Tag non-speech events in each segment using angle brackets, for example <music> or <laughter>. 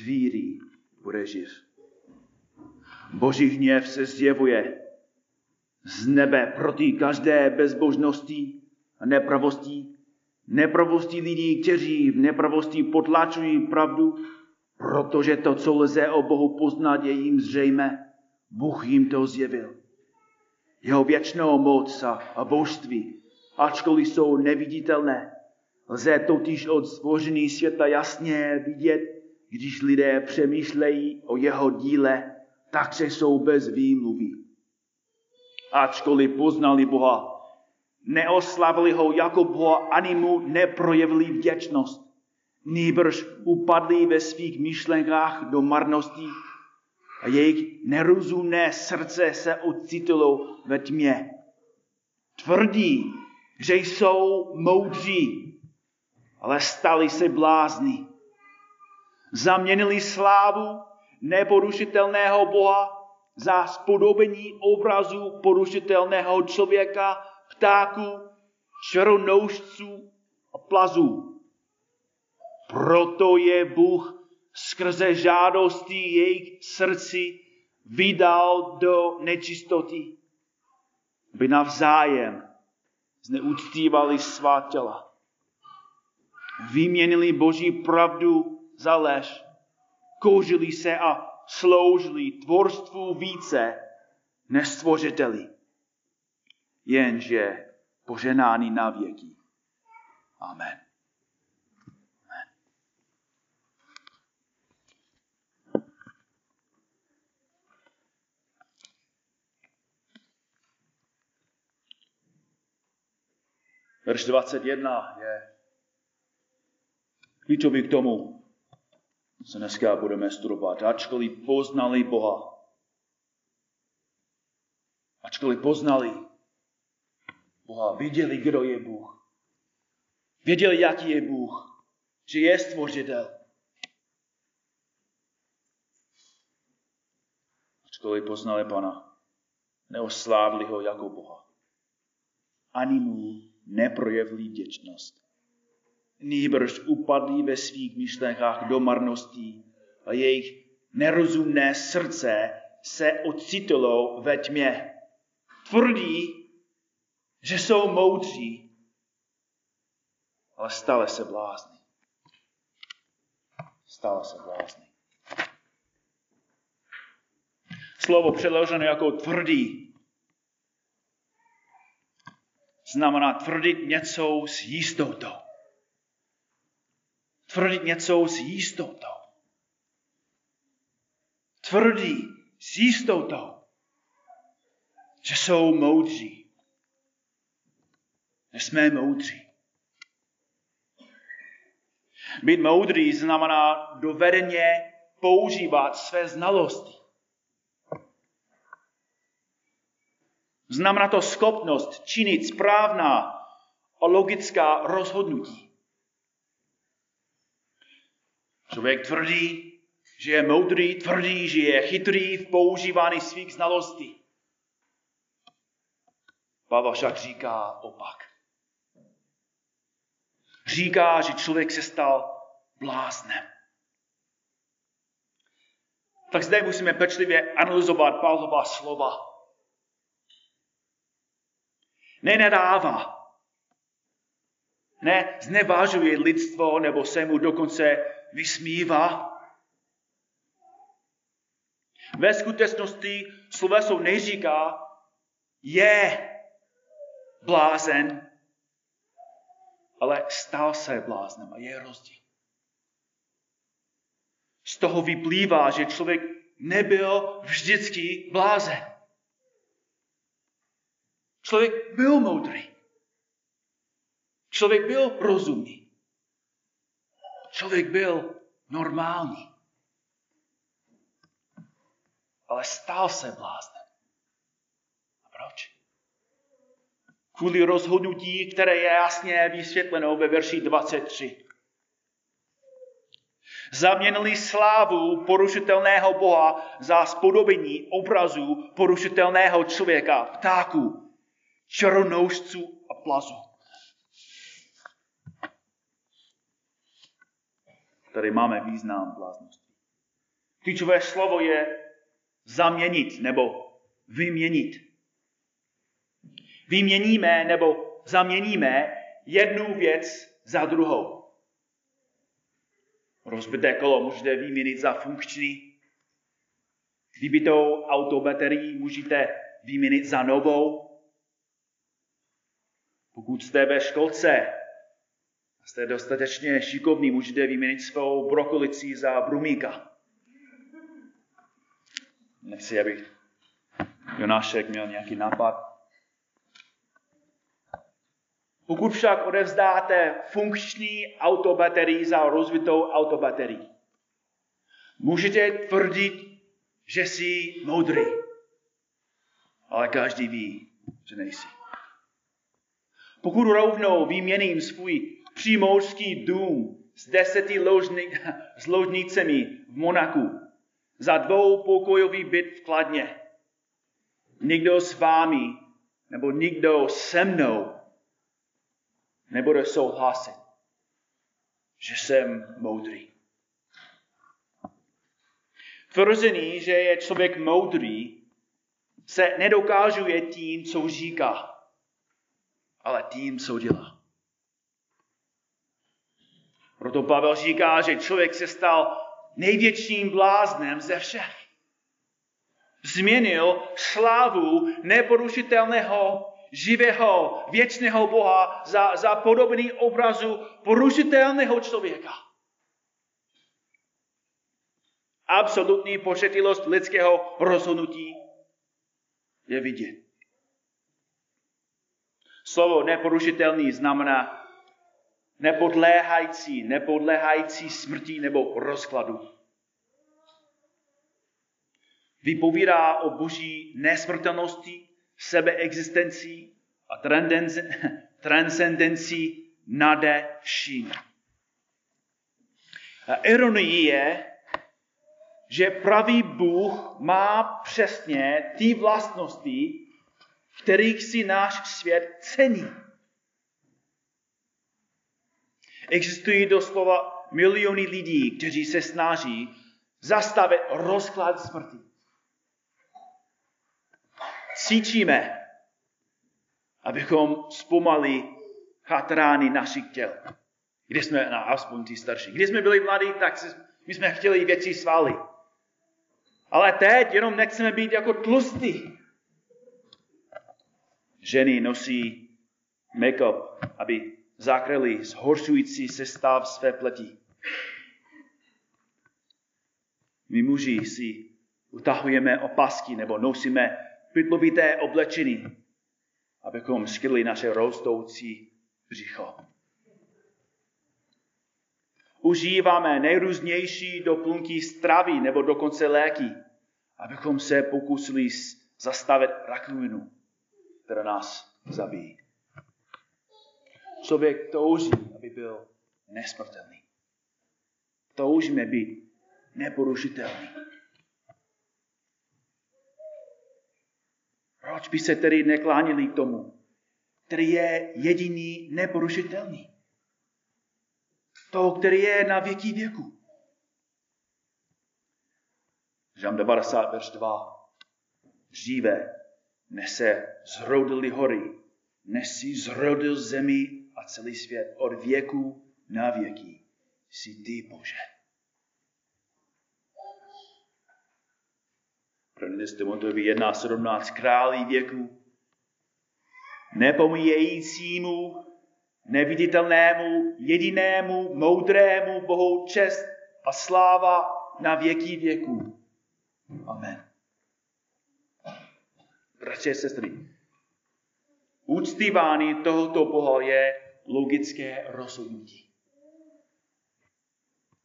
zvíří bude živ. Boží hněv se zjevuje z nebe proti každé bezbožnosti a nepravostí, nepravostí lidí, kteří v nepravosti potlačují pravdu, protože to, co lze o Bohu poznat, je jim zřejmé. Bůh jim to zjevil. Jeho věčnou moc a božství, ačkoliv jsou neviditelné, lze totiž od stvoření světa jasně vidět, když lidé přemýšlejí o jeho díle, tak se jsou bez výmluvy. Ačkoliv poznali Boha, neoslavili ho jako Boha, ani mu neprojevili vděčnost. Nýbrž upadli ve svých myšlenkách do marností a jejich nerozumné srdce se ocitilo ve tmě. Tvrdí, že jsou moudří, ale stali se blázni. Zaměnili slávu neporušitelného Boha za spodobení obrazu porušitelného člověka, ptáků, čaronoušců a plazů. Proto je Bůh skrze žádosti jejich srdci vydal do nečistoty, aby navzájem zneuctívali svá těla. Vyměnili Boží pravdu za lež, koužili se a sloužili tvorstvu více než stvořiteli. Jenže poženáni na věky. Amen. Verš 21 je klíčový k tomu, co dneska budeme studovat. Ačkoliv poznali Boha, ačkoliv poznali Boha, viděli, kdo je Bůh, věděli, jaký je Bůh, že je stvořitel. Ačkoliv poznali Pana, neoslávili ho jako Boha. Ani mu neprojevili děčnost. Nýbrž upadli ve svých myšlenkách do marností a jejich nerozumné srdce se ocitilo ve tmě. Tvrdí, že jsou moudří, ale stále se blázni. Stále se blázni. Slovo přeložené jako tvrdý znamená tvrdit něco s jistotou. Tvrdit něco s jistotou. Tvrdí s jistotou, že jsou moudří. Že jsme moudří. Být moudrý znamená dovedeně používat své znalosti. Znamená to schopnost činit správná a logická rozhodnutí. Člověk tvrdí, že je moudrý, tvrdí, že je chytrý v používání svých znalostí. Pavel však říká opak. Říká, že člověk se stal bláznem. Tak zde musíme pečlivě analyzovat Pavlova slova nenadává. Ne, znevážuje lidstvo nebo se mu dokonce vysmívá. Ve skutečnosti sloveso neříká, je blázen, ale stal se bláznem a je rozdíl. Z toho vyplývá, že člověk nebyl vždycky blázen. Člověk byl moudrý. Člověk byl rozumný. Člověk byl normální. Ale stal se bláznem. A proč? Kvůli rozhodnutí, které je jasně vysvětleno ve verši 23. Zaměnili slávu porušitelného Boha za spodobení obrazu porušitelného člověka, ptáku, čaronoušců a plazu. Tady máme význam bláznosti. Klíčové slovo je zaměnit nebo vyměnit. Vyměníme nebo zaměníme jednu věc za druhou. Rozbité kolo můžete vyměnit za funkční. Vybitou autobaterii můžete vyměnit za novou. Pokud jste ve školce jste dostatečně šikovní, můžete vyměnit svou brokolici za brumíka. Nechci, abych Jonášek měl nějaký nápad. Pokud však odevzdáte funkční autobaterii za rozvitou autobaterii, můžete tvrdit, že jsi moudrý. Ale každý ví, že nejsi. Pokud rovnou vyměním svůj přímořský dům s deseti ložnicemi v Monaku za dvou pokojový byt v Kladně, nikdo s vámi nebo nikdo se mnou nebude souhlasit, že jsem moudrý. Tvrzení, že je člověk moudrý, se nedokážuje tím, co říká, ale tím, co dělá. Proto Pavel říká, že člověk se stal největším bláznem ze všech. Změnil slávu neporušitelného živého, věčného Boha za, za podobný obrazu porušitelného člověka. Absolutní početilost lidského rozhodnutí je vidět. Slovo neporušitelný znamená nepodléhající, nepodléhající smrti nebo rozkladu. Vypovídá o boží nesmrtelnosti, sebeexistencí a <laughs> transcendencí nade vším. Ironie je, že pravý Bůh má přesně ty vlastnosti, kterých si náš svět cení. Existují doslova miliony lidí, kteří se snaží zastavit rozklad smrti cítíme, abychom zpomalili chatrány našich těl. Když jsme, no, aspoň ty starší, když jsme byli mladí, tak my jsme chtěli věci svaly. Ale teď jenom nechceme být jako tlustí. Ženy nosí make-up, aby zakryli zhoršující sestav své pleti. My muži si utahujeme opasky nebo nosíme pytlovité oblečení, abychom skryli naše rostoucí břicho. Užíváme nejrůznější doplňky stravy nebo dokonce léky, abychom se pokusili zastavit rakovinu, která nás zabíjí. Člověk touží, aby byl nesmrtelný. Toužíme být neporušitelný. Proč by se tedy neklánili tomu, který je jediný neporušitelný? To, který je na věky věku. Žám 90, verš 2. Dříve nese zrodily hory, nesi zrodil zemi a celý svět od věku na věky. Jsi ty, Bože. První Timoteovi 1.17 králí věku, nepomíjejícímu, neviditelnému, jedinému, moudrému Bohu čest a sláva na věky věků. Amen. Bratři a sestry, úctívání tohoto Boha je logické rozhodnutí.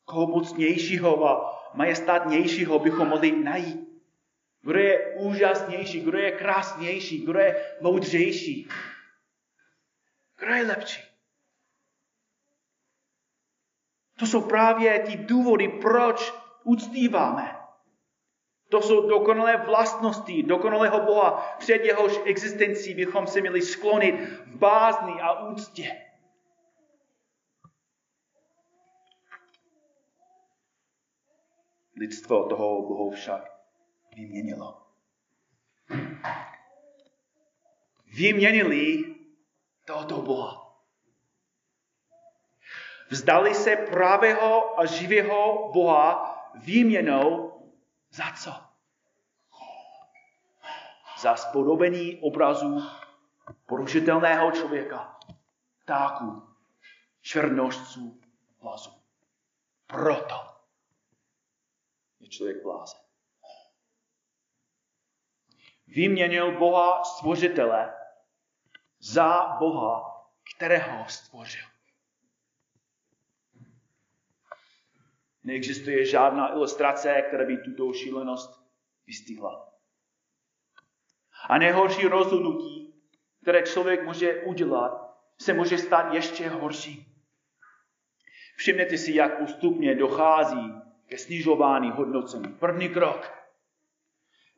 Koho mocnějšího a majestátnějšího bychom mohli najít? Kdo je úžasnější, kdo je krásnější, kdo je moudřejší. Kdo je lepší? To jsou právě ty důvody, proč uctíváme. To jsou dokonalé vlastnosti dokonalého Boha, před jehož existencí bychom se měli sklonit v bázni a úctě. Lidstvo toho Bohu však vyměnilo. Vyměnili tohoto Boha. Vzdali se pravého a živého Boha výměnou za co? Za spodobení obrazu porušitelného člověka, ptáků, černožců, vlazu. Proto je člověk blázen. Vyměnil Boha stvořitele za Boha, kterého stvořil. Neexistuje žádná ilustrace, která by tuto šílenost vystihla. A nejhorší rozhodnutí, které člověk může udělat, se může stát ještě horší. Všimněte si, jak postupně dochází ke snižování hodnocení. První krok.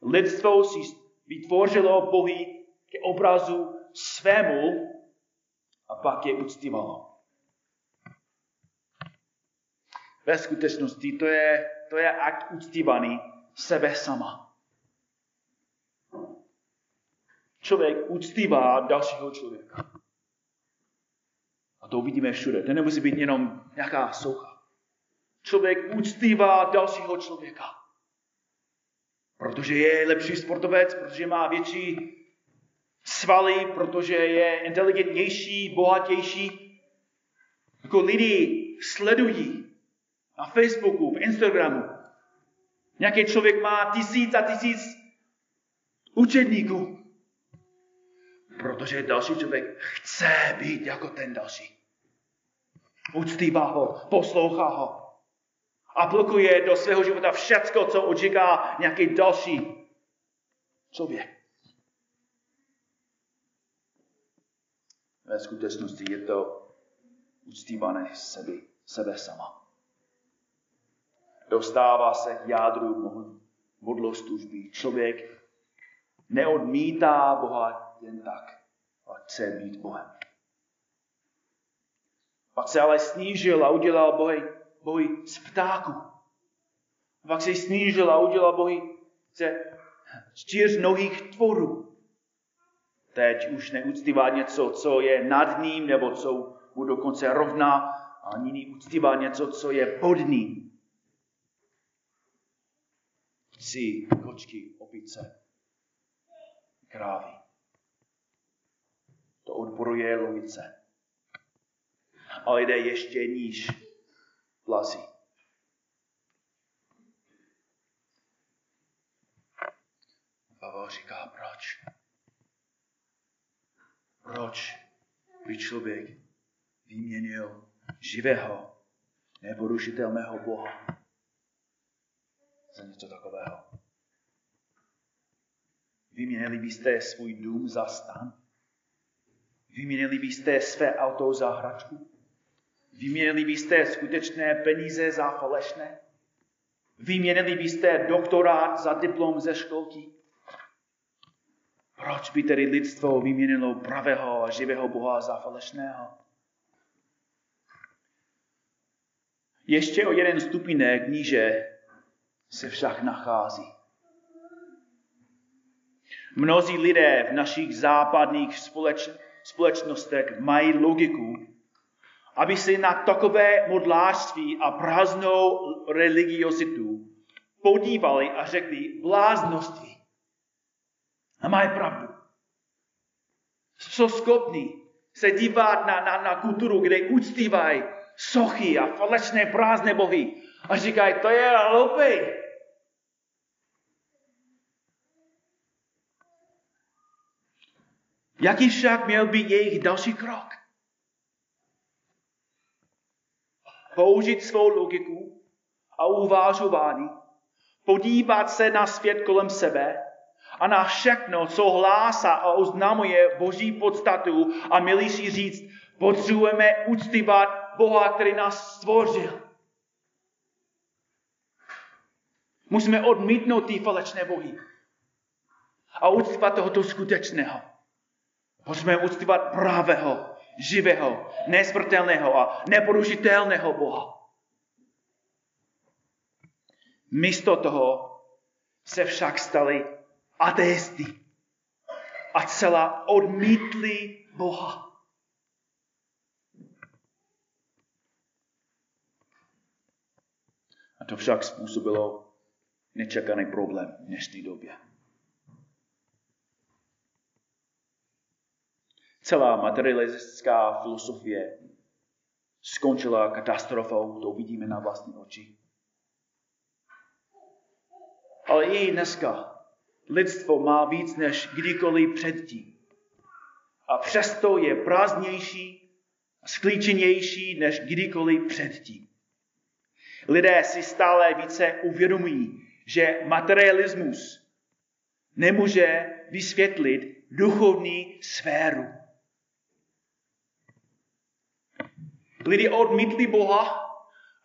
Lidstvo si vytvořilo bohy ke obrazu svému a pak je uctívalo. Ve skutečnosti to je, to je akt uctívaný sebe sama. Člověk uctívá dalšího člověka. A to vidíme všude. To nemusí být jenom nějaká soucha. Člověk uctívá dalšího člověka. Protože je lepší sportovec, protože má větší svaly, protože je inteligentnější, bohatější. Jako lidi sledují na Facebooku, v Instagramu. Nějaký člověk má tisíc a tisíc učedníků. Protože další člověk chce být jako ten další. Uctívá ho, poslouchá ho. Aplikuje do svého života všecko, co očeká nějaký další člověk. Ve skutečnosti je to uctívané sebe, sebe sama. Dostává se k jádru modloslužby. Člověk neodmítá Boha jen tak, ale chce být Bohem. Pak se ale snížil a udělal bohy, bohy z ptáku. Pak se snížil a udělal bohy ze čtyř nohých tvorů. Teď už neuctívá něco, co je nad ním, nebo co mu dokonce rovná, a nyní uctívá něco, co je pod ním. Psi, kočky, opice, krávy. To odporuje logice ale jde ještě níž vlasy. Pavel říká, proč? Proč by člověk vyměnil živého, neporušitelného Boha za něco takového? Vyměnili byste svůj dům za stan? Vyměnili byste své auto za hračku? Vyměnili byste skutečné peníze za falešné? Vyměnili byste doktorát za diplom ze školky? Proč by tedy lidstvo vyměnilo pravého a živého Boha za falešného? Ještě o jeden stupinek níže se však nachází. Mnozí lidé v našich západních společ, společnostech mají logiku, aby si na takové modlářství a prázdnou religiozitu podívali a řekli bláznoství. A mají pravdu. Jsou schopni se dívat na, na, na kulturu, kde uctívají sochy a falešné prázdné bohy a říkají, to je hloupý. Jaký však měl být jejich další krok? Použít svou logiku a uvážování, podívat se na svět kolem sebe a na všechno, co hlásá a oznamuje Boží podstatu a milí si říct, potřebujeme uctívat Boha, který nás stvořil. Musíme odmítnout ty falešné bohy a uctívat tohoto skutečného. Potřebujeme uctívat pravého, živého, nesmrtelného a neporušitelného Boha. Místo toho se však stali ateisty a celá odmítli Boha. A to však způsobilo nečekaný problém v dnešní době. Celá materialistická filosofie skončila katastrofou, to vidíme na vlastní oči. Ale i dneska lidstvo má víc než kdykoliv předtím. A přesto je prázdnější a sklíčenější než kdykoliv předtím. Lidé si stále více uvědomují, že materialismus nemůže vysvětlit duchovní sféru. Lidi odmítli Boha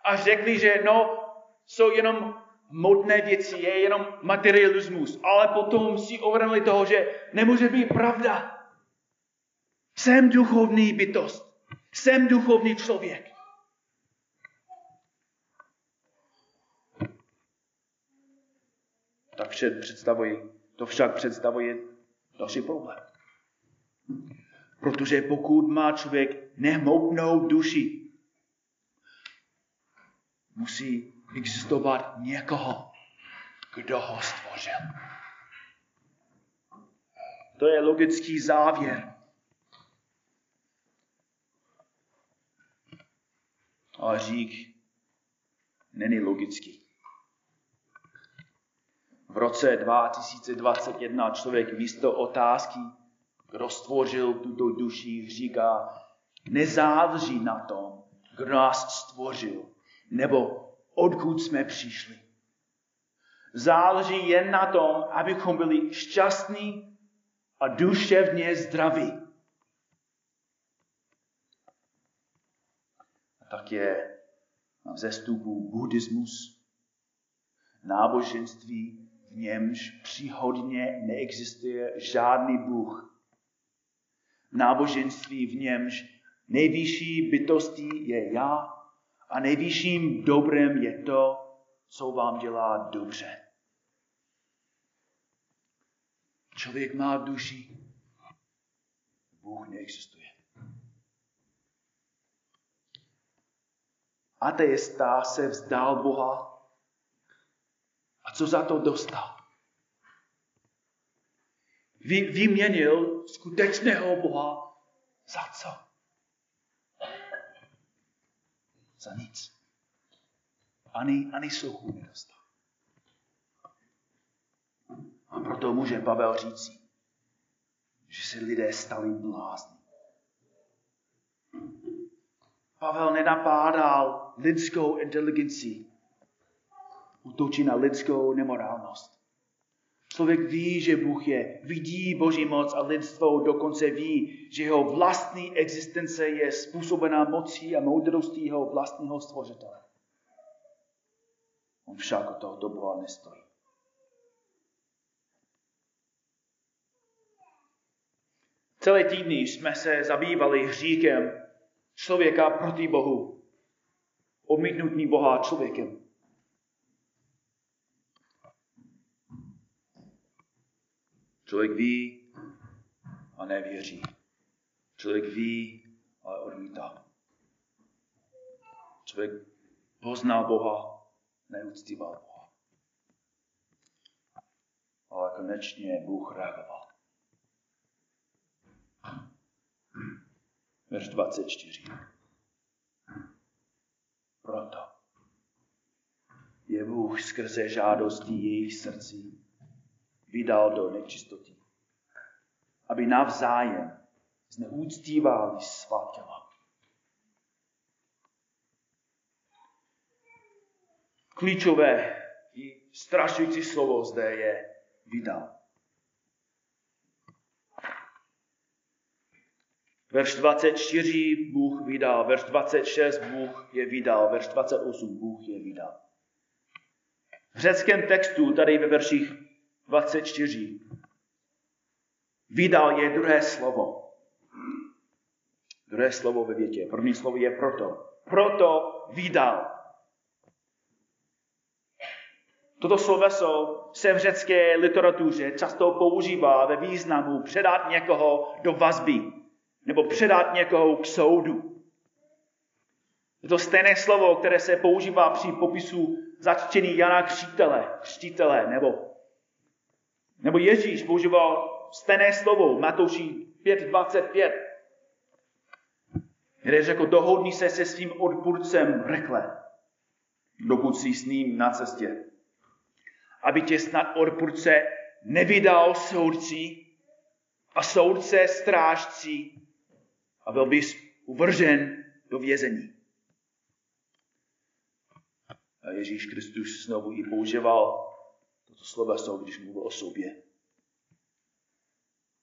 a řekli, že no, jsou jenom modné věci, je jenom materialismus, ale potom si uvědomili toho, že nemůže být pravda. Jsem duchovní bytost. Jsem duchovní člověk. Tak představuje, to však představuje další problém. Protože pokud má člověk nehmotnou duši, musí existovat někoho, kdo ho stvořil. To je logický závěr. Ale řík není logický. V roce 2021 člověk místo otázky, kdo stvořil tuto duši, říká, nezáleží na tom, kdo nás stvořil, nebo odkud jsme přišli. Záleží jen na tom, abychom byli šťastní a duševně zdraví. A tak je na vzestupu buddhismus, náboženství, v němž příhodně neexistuje žádný Bůh. Náboženství, v němž nejvyšší bytostí je já a nejvyšším dobrem je to, co vám dělá dobře. Člověk má duši, Bůh neexistuje. Ateista se vzdal Boha a co za to dostal? Vy, vyměnil skutečného Boha za co? za nic. Ani, ani souchu nedostal. A proto může Pavel říci, že se lidé stali blázni. Pavel nenapádal lidskou inteligenci. Utočí na lidskou nemorálnost. Člověk ví, že Bůh je, vidí Boží moc a lidstvo dokonce ví, že jeho vlastní existence je způsobená mocí a moudrostí jeho vlastního stvořitele. On však o tohoto Boha nestojí. Celé týdny jsme se zabývali hříkem člověka proti Bohu. Odmítnutí Boha člověkem. Člověk ví a nevěří. Člověk ví, ale odmítá. Člověk poznal Boha, neuctíval Boha. Ale konečně Bůh reagoval. Verš 24. Proto je Bůh skrze žádostí jejich srdcí vydal do nečistoty, aby navzájem zneúctívali svá těla. Klíčové i strašující slovo zde je vydal. Verš 24 Bůh vydal, verš 26 Bůh je vydal, verš 28 Bůh je vydal. V řeckém textu, tady ve verších 24. Vydal je druhé slovo. Druhé slovo ve větě. První slovo je proto. Proto vydal. Toto sloveso se v řecké literatuře často používá ve významu předat někoho do vazby nebo předat někoho k soudu. Je to stejné slovo, které se používá při popisu začtění Jana Křtitele, křtitele nebo, nebo Ježíš používal stejné slovo, Matouši 5.25, kde řekl, dohodni se se svým odpůrcem rekle, dokud jsi s ním na cestě aby tě snad odpůrce nevydal soudci a soudce strážci a byl bys uvržen do vězení. A Ježíš Kristus znovu i používal toto sloveso, když mluvil o sobě.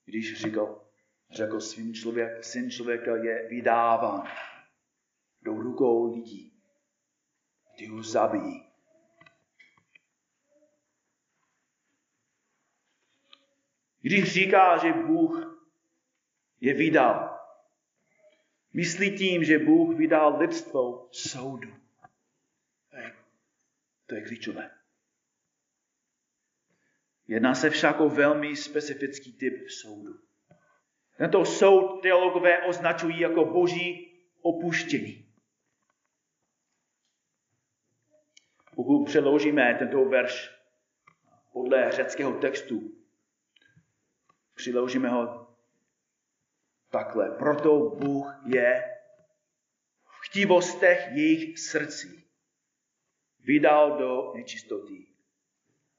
Když říkal, řekl svým člověk, syn člověka je vydáván do rukou lidí. Ty ho zabijí Když říká, že Bůh je vydal, myslí tím, že Bůh vydal lidstvo soudu. To je, to je klíčové. Jedná se však o velmi specifický typ soudu. Tento soud teologové označují jako boží opuštění. Pokud přeložíme tento verš podle řeckého textu, Přiložíme ho takhle. Proto Bůh je v chtivostech jejich srdcí vydal do nečistoty,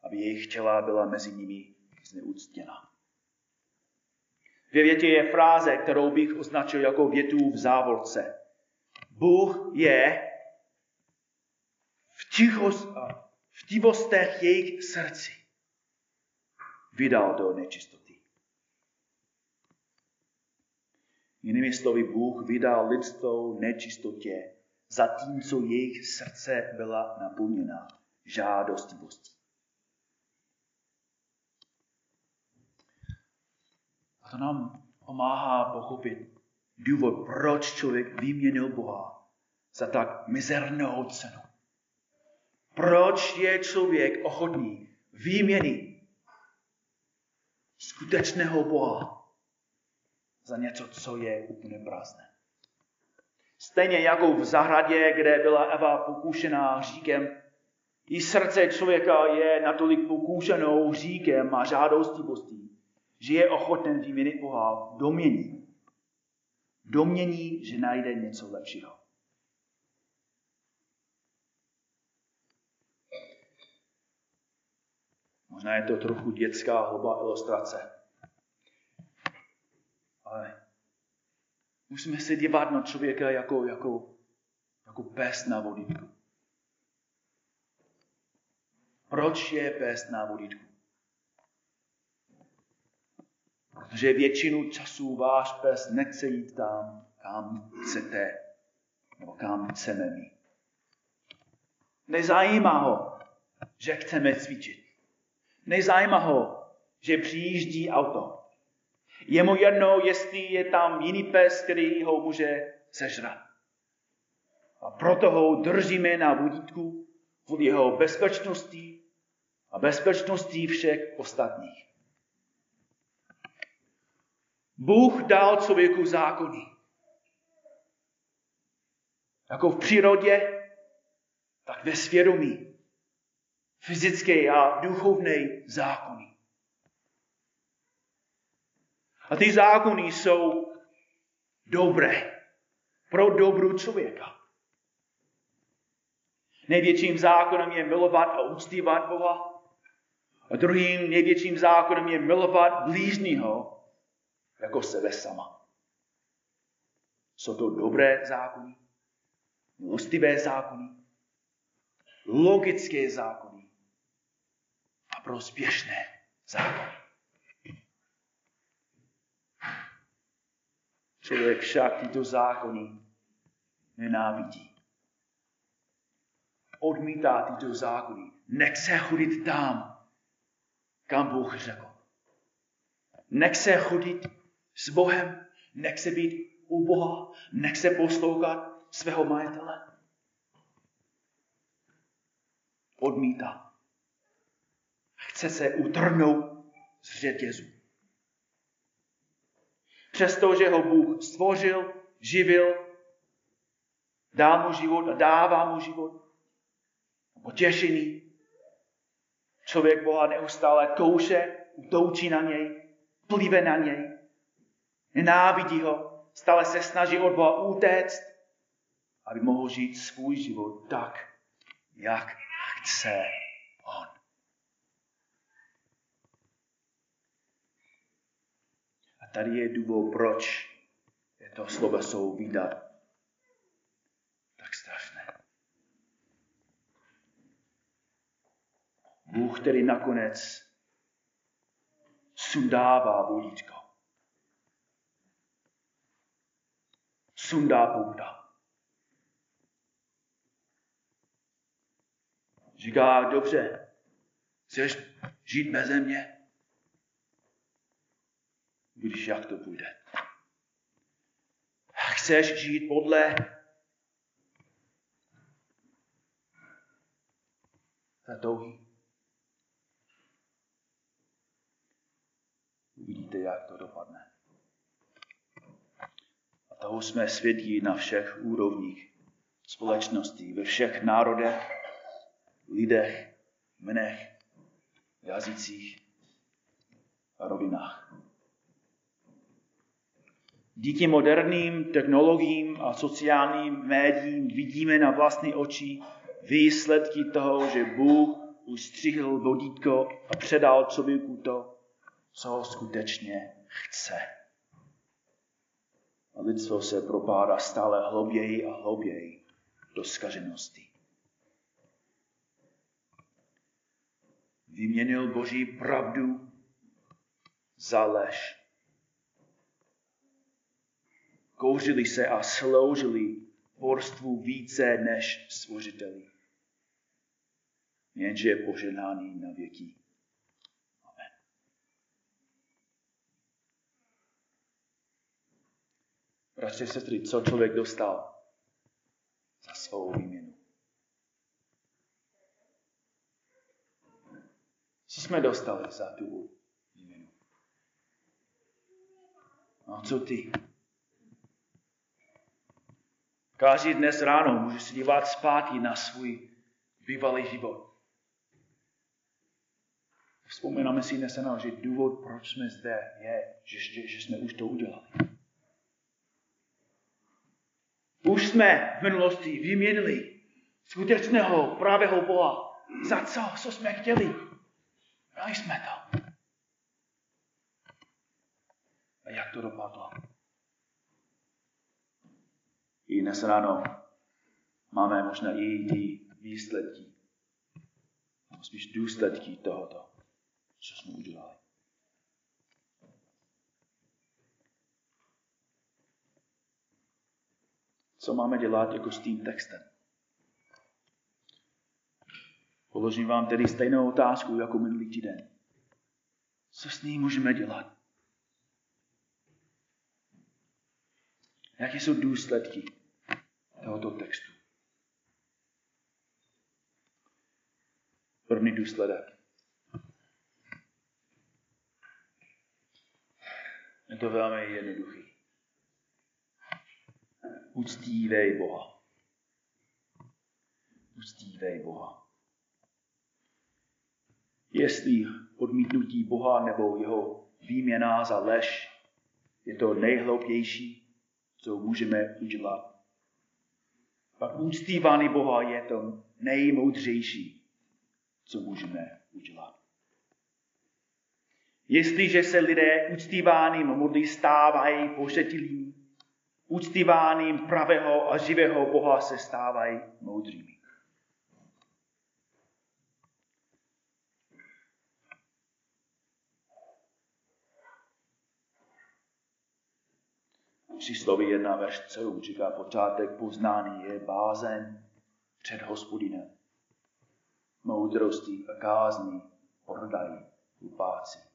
aby jejich těla byla mezi nimi zneúctěna. Ve větě je fráze, kterou bych označil jako větu v závorce. Bůh je v, tichost, v tivostech jejich srdcí vydal do nečistoty. Jinými slovy, Bůh vydal lidstvo nečistotě, zatímco jejich srdce byla naplněna žádostivostí. To nám pomáhá pochopit důvod, proč člověk vyměnil Boha za tak mizernou cenu. Proč je člověk ochotný výměny skutečného Boha za něco, co je úplně prázdné. Stejně jako v zahradě, kde byla Eva pokušená říkem, i srdce člověka je natolik pokušenou říkem a žádostivostí, že je ochoten vyměnit Boha domění. Domění, že najde něco lepšího. Možná je to trochu dětská hloba ilustrace. Ale musíme se dívat na člověka jako, jako, jako pes na vodítku. Proč je pes na vodítku? Protože většinu času váš pes nechce jít tam, kam chcete, nebo kam chceme my. Nezajímá ho, že chceme cvičit. Nezajímá ho, že přijíždí auto. Je mu jedno, jestli je tam jiný pes, který ho může sežrat. A proto ho držíme na vodítku kvůli jeho bezpečnosti a bezpečnosti všech ostatních. Bůh dal člověku zákony. Jako v přírodě, tak ve svědomí. Fyzické a duchovné zákony. A ty zákony jsou dobré pro dobrou člověka. Největším zákonem je milovat a uctívat Boha. A druhým největším zákonem je milovat blížního jako sebe sama. Jsou to dobré zákony, milostivé zákony, logické zákony a prospěšné zákony. Člověk však tyto zákony nenávidí. Odmítá tyto zákony. Nechce chodit tam, kam Bůh řekl. Nechce chodit s Bohem, nechce být u Boha, nechce poslouchat svého majitele. Odmítá. chce se utrhnout z řetězu. Přestože ho Bůh stvořil, živil, dá mu život a dává mu život, potěšený, člověk Boha neustále kouše, utoučí na něj, plive na něj, nenávidí ho, stále se snaží od Boha utéct, aby mohl žít svůj život tak, jak chce on. A tady je důvod, proč je to slovo jsou vydat tak strašné. Bůh, který nakonec sundává vodítko. Sundá pouta. Říká, dobře, chceš žít bez mě? Když jak to půjde. Chceš žít podle za touhy? Uvidíte, jak to dopadne. Toho jsme svědí na všech úrovních společnosti, ve všech národech, lidech, menech, jazycích a rovinách. Díky moderním technologiím a sociálním médiím vidíme na vlastní oči výsledky toho, že Bůh ustřihl vodítko a předal člověku to, co skutečně chce. A lidstvo se propádá stále hlouběji a hlouběji do skaženosti. Vyměnil Boží pravdu za lež. Kouřili se a sloužili borstvu více než stvořiteli. Jenže je poženáný na věky. Bratři sestry, co člověk dostal za svou výměnu? Co jsme dostali za tu výměnu? No co ty? Každý dnes ráno může se dívat zpátky na svůj bývalý život. Vzpomínáme si dnes ráno, že důvod, proč jsme zde, je, že, že, že jsme už to udělali. Už jsme v minulosti vyměnili skutečného pravého Boha. Za co? Co jsme chtěli? Dali jsme to. A jak to dopadlo? I dnes ráno máme možná i ty výsledky, spíš důsledky tohoto, co jsme udělali. Co máme dělat jako s tím textem? Položím vám tedy stejnou otázku jako minulý týden. Co s ním můžeme dělat? Jaké jsou důsledky tohoto textu? První důsledek. Je to velmi jednoduchý. Uctívej Boha. Uctívej Boha. Jestli odmítnutí Boha nebo jeho výměna za lež je to nejhloupější, co můžeme udělat, pak uctívání Boha je to nejmoudřejší, co můžeme udělat. Jestliže se lidé uctíváním modlí stávají pošetilými, uctíváním pravého a živého Boha se stávají moudrými. Přísloví 1, verš 7 říká, počátek poznání je bázen před hospodinem. Moudrosti a kázní prodají hlupáci.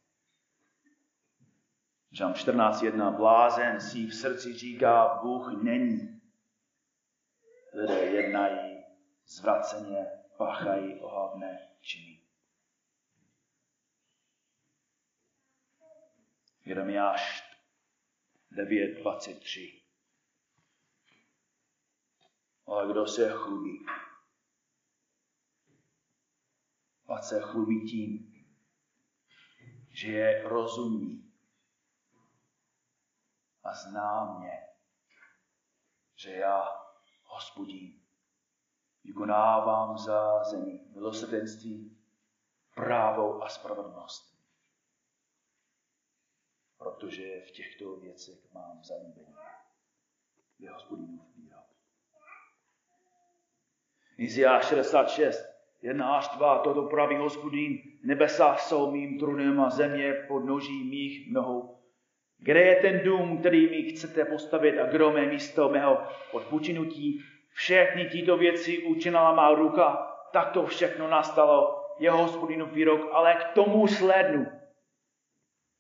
Žám 14.1. Blázen si v srdci říká, Bůh není. Lidé jednají zvraceně, páchají ohavné činy. Jeremiáš 9.23. Ale kdo se chlubí? A se chlubí tím, že je rozumný a zná mě, že já, hospodin, vykonávám za zemi milosrdenství, právo a spravedlnost. Protože v těchto věcech mám zalíbení. Je hospodinův výrok. Iziáš 66, 1 až 2, toto praví hospodin, nebesa jsou mým trůnem a země pod noží mých nohou. Kde je ten dům, který mi chcete postavit a kdo mé místo mého odpočinutí? Všechny tyto věci učinila má ruka, tak to všechno nastalo, je hospodinův výrok, ale k tomu slednu.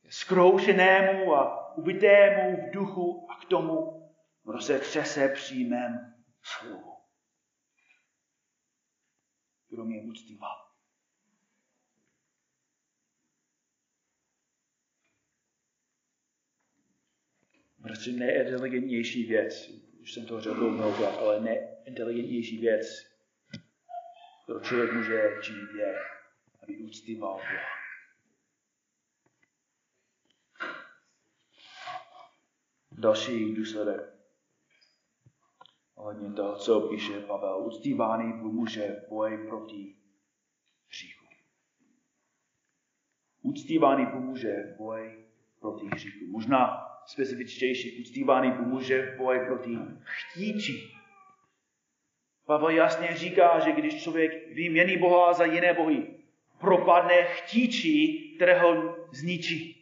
Skroušenému a ubitému v duchu a k tomu, kdo se třese příjmem slovu. Kdo mě uctívá. Prostě neinteligentnější věc, už jsem to řekl mnohokrát, ale neinteligentnější věc, kterou člověk může činit, je, aby uctíval Boha. Další důsledek ohledně toho, co píše Pavel. Uctívaný pomůže boj proti hříchu. Uctívaný pomůže boj proti hříchu. Možná specifičtější, uctívaný pomůže boj proti chtíči. Pavel jasně říká, že když člověk vymění Boha za jiné bohy, propadne chtíči, které ho zničí.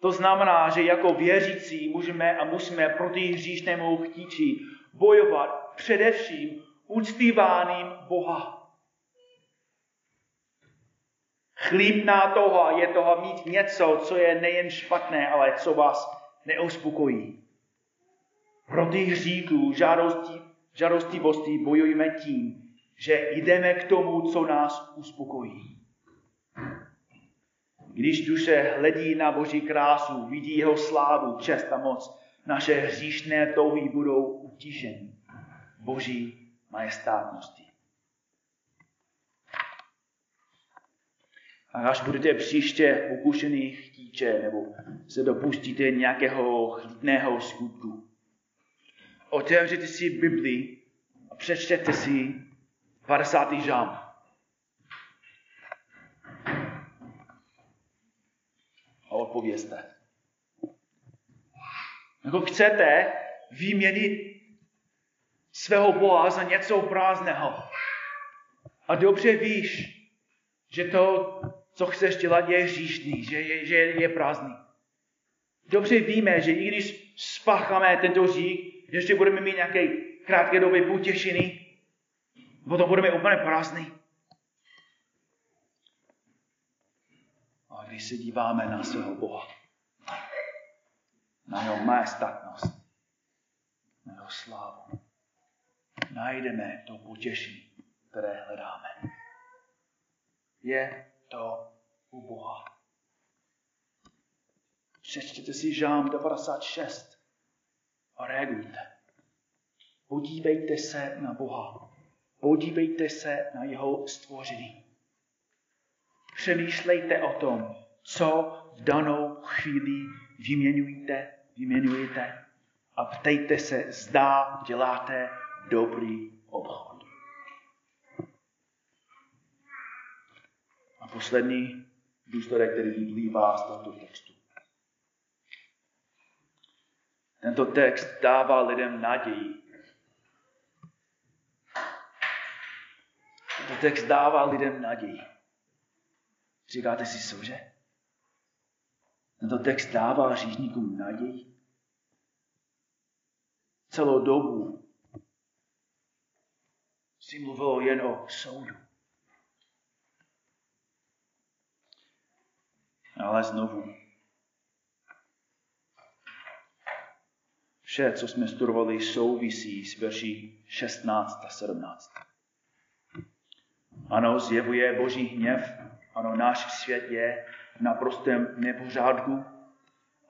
To znamená, že jako věřící můžeme a musíme proti hříšnému chtíči bojovat především uctíváním Boha. Chlípná toha je toho mít něco, co je nejen špatné, ale co vás neuspokojí. Proti hříku, žádosti, žádostivosti bojujeme tím, že jdeme k tomu, co nás uspokojí. Když duše hledí na Boží krásu, vidí jeho slávu, čest a moc, naše hříšné touhy budou utišeny Boží majestátnosti. Až budete příště pokušený chtíče, nebo se dopustíte nějakého chlípného skutku, otevřete si Bibli a přečtěte si 50. žám. A odpovězte. Jako chcete vyměnit svého Boha za něco prázdného. A dobře víš, že to, co chceš dělat, je hříšný, že je, že je prázdný. Dobře víme, že i když spácháme tento hřích, ještě budeme mít nějaké krátké doby potěšení, potom budeme úplně prázdný. A když se díváme na svého Boha, na jeho majestátnost, na jeho slávu, najdeme to potěšení, které hledáme. Je to u Boha. Přečtěte si Žám 96 a reagujte. Podívejte se na Boha. Podívejte se na jeho stvoření. Přemýšlejte o tom, co v danou chvíli vyměňujete, vyměňujete a ptejte se, zda děláte dobrý obchod. Poslední důsledek, který vyplývá z tohoto textu. Tento text dává lidem naději. Tento text dává lidem naději. Říkáte si, cože? Tento text dává říšníkům naději. Celou dobu si mluvil jen o soudu. Ale znovu, vše, co jsme studovali, souvisí s verší 16 a 17. Ano, zjevuje Boží hněv, ano, náš svět je v naprostém nepořádku.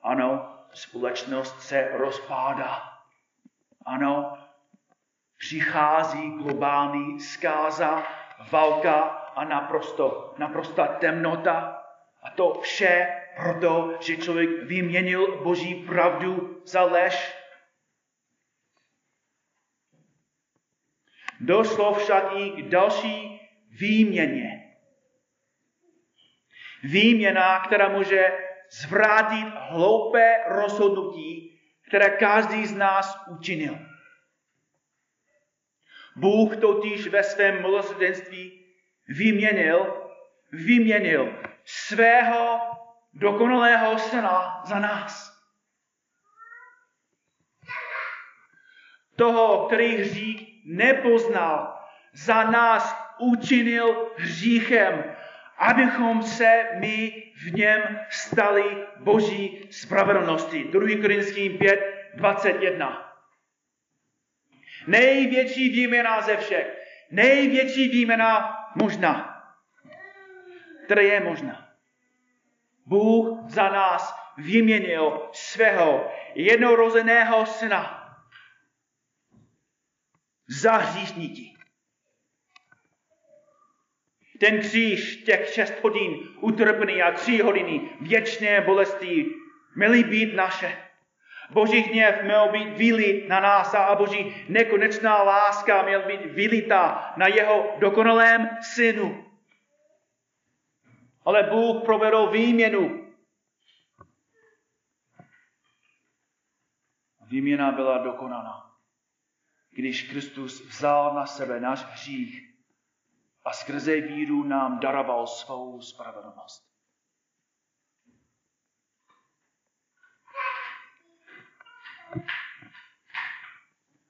Ano, společnost se rozpádá. Ano, přichází globální zkáza, válka a naprosto, naprosta temnota. A to vše proto, že člověk vyměnil boží pravdu za lež. Došlo však i k další výměně. Výměna, která může zvrátit hloupé rozhodnutí, které každý z nás učinil. Bůh totiž ve svém milosrdenství vyměnil, vyměnil svého dokonalého syna za nás. Toho, který hřích nepoznal, za nás učinil hříchem, abychom se my v něm stali boží spravedlnosti. 2. Korinským 5, 21. Největší výměna ze všech. Největší výměna možná. Která je možná. Bůh za nás vyměnil svého jednorozeného syna za hříšníky. Ten kříž těch šest hodin utrpení a tři hodiny věčné bolesti měly být naše. Boží hněv měl být vylit na nás a Boží nekonečná láska měl být vylita na jeho dokonalém synu. Ale Bůh provedl výměnu. Výměna byla dokonaná. Když Kristus vzal na sebe náš hřích a skrze víru nám daroval svou spravedlnost.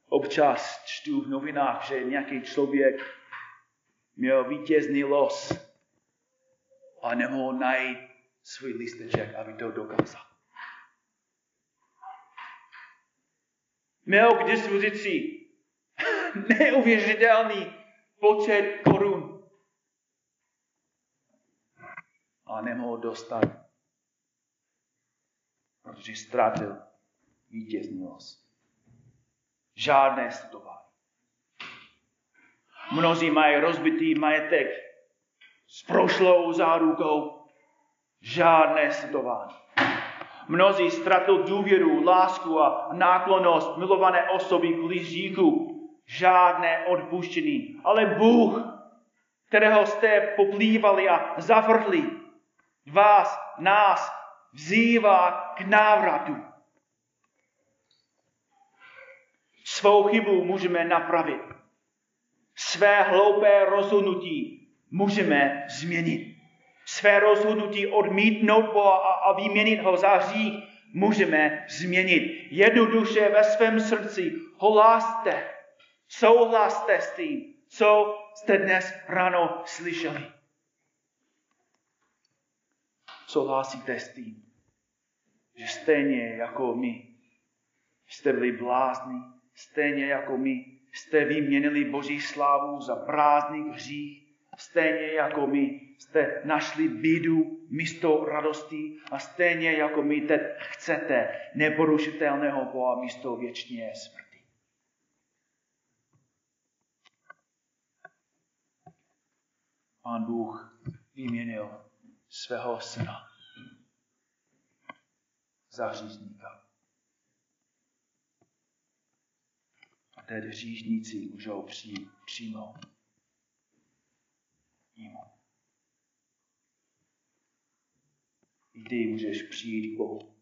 Občas čtu v novinách, že nějaký člověk měl vítězný los a nemohl najít svůj listeček, aby to dokázal. Měl k dispozici <laughs> neuvěřitelný počet korun. A nemohl dostat, protože ztratil vítězný los. Žádné studování. Mnozí mají rozbitý majetek s prošlou zárukou. Žádné studování. Mnozí ztratil důvěru, lásku a náklonost milované osoby k hříchu. Žádné odpuštění. Ale Bůh, kterého jste poplývali a zavrhli, vás, nás, vzývá k návratu. Svou chybu můžeme napravit. Své hloupé rozhodnutí můžeme změnit. Své rozhodnutí odmítnout Boha a, vyměnit ho za hřích můžeme změnit. Jednoduše ve svém srdci holáste, souhlaste s tím, co jste dnes ráno slyšeli. Souhlasíte s tím, že stejně jako my jste byli blázni, stejně jako my jste vyměnili Boží slávu za prázdný hřích, stejně jako my jste našli bídu místo radosti a stejně jako my teď chcete neporušitelného Boha místo věčně smrti. Pán Bůh vyměnil svého syna za hřízníka. A tedy hříšníci můžou přijít přímo I ty můžeš přijít k Bohu.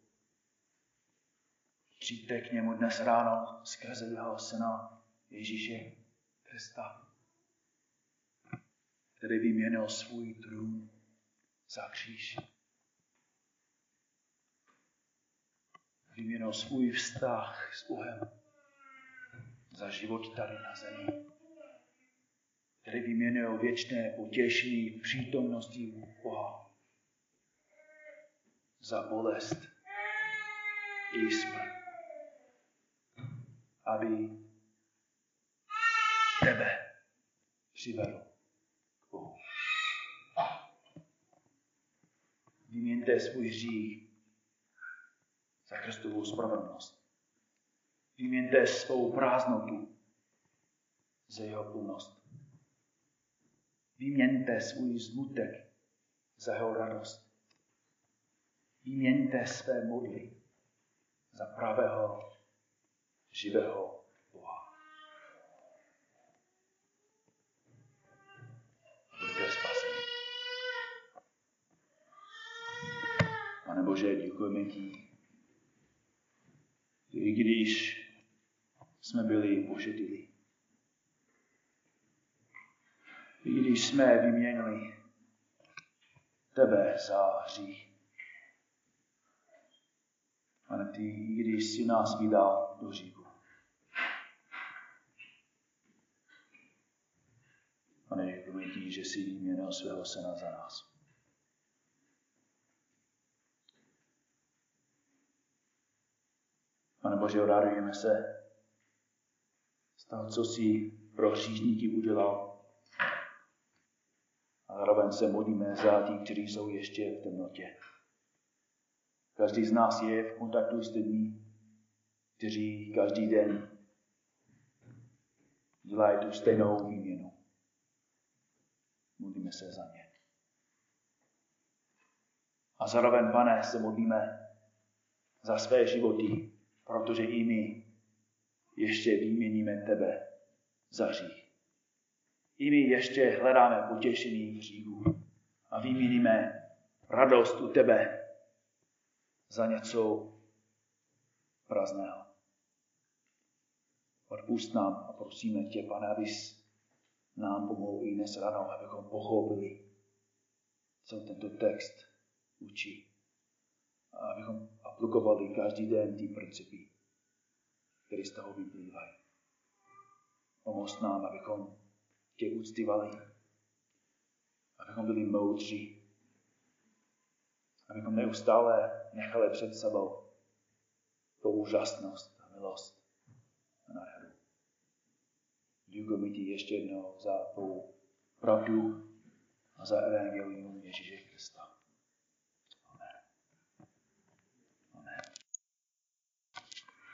Přijďte k němu dnes ráno skrze jeho syna Ježíše Krista, který vyměnil svůj trůn za kříž. Vyměnil svůj vztah s Bohem za život tady na zemi, který vyměnil věčné potěšení v přítomnosti Boha za bolest i smrt, aby tebe přivedl k Bohu. Vyměňte svůj hřích za Kristovou spravedlnost. Vyměňte svou prázdnotu za jeho plnost. Vyměňte svůj zmutek za jeho radost. Vyměňte své modly za pravého, živého Boha. Buďte spasení. Pane Bože, děkujeme ti, i když jsme byli pošetili, i když jsme vyměnili tebe za hřích. Pane, ty, i když jsi nás vydal do říku. Pane, děkuji ti, že jsi vyměnil svého syna za nás. Pane Bože, radujeme se z toho, co jsi pro hříšníky udělal. A zároveň se modlíme za tí, kteří jsou ještě v temnotě. Každý z nás je v kontaktu s lidmi, kteří každý den dělají tu stejnou výměnu. Modlíme se za ně. A zároveň, pane, se modlíme za své životy, protože i my ještě výměníme tebe za hřích. I my ještě hledáme potěšení v hříchu a vyměníme radost u tebe za něco prázdného. Odpust nám a prosíme tě, pane, abys nám pomohl i dnes ráno, abychom pochopili, co tento text učí. A abychom aplikovali každý den ty principy, které z toho vyplývají. Pomoz nám, abychom tě uctívali, abychom byli moudří, abychom neustále nechali před sebou tu úžasnost a milost a nádheru. Děkujeme ti ještě jednou za tu pravdu a za evangelium Ježíše Krista.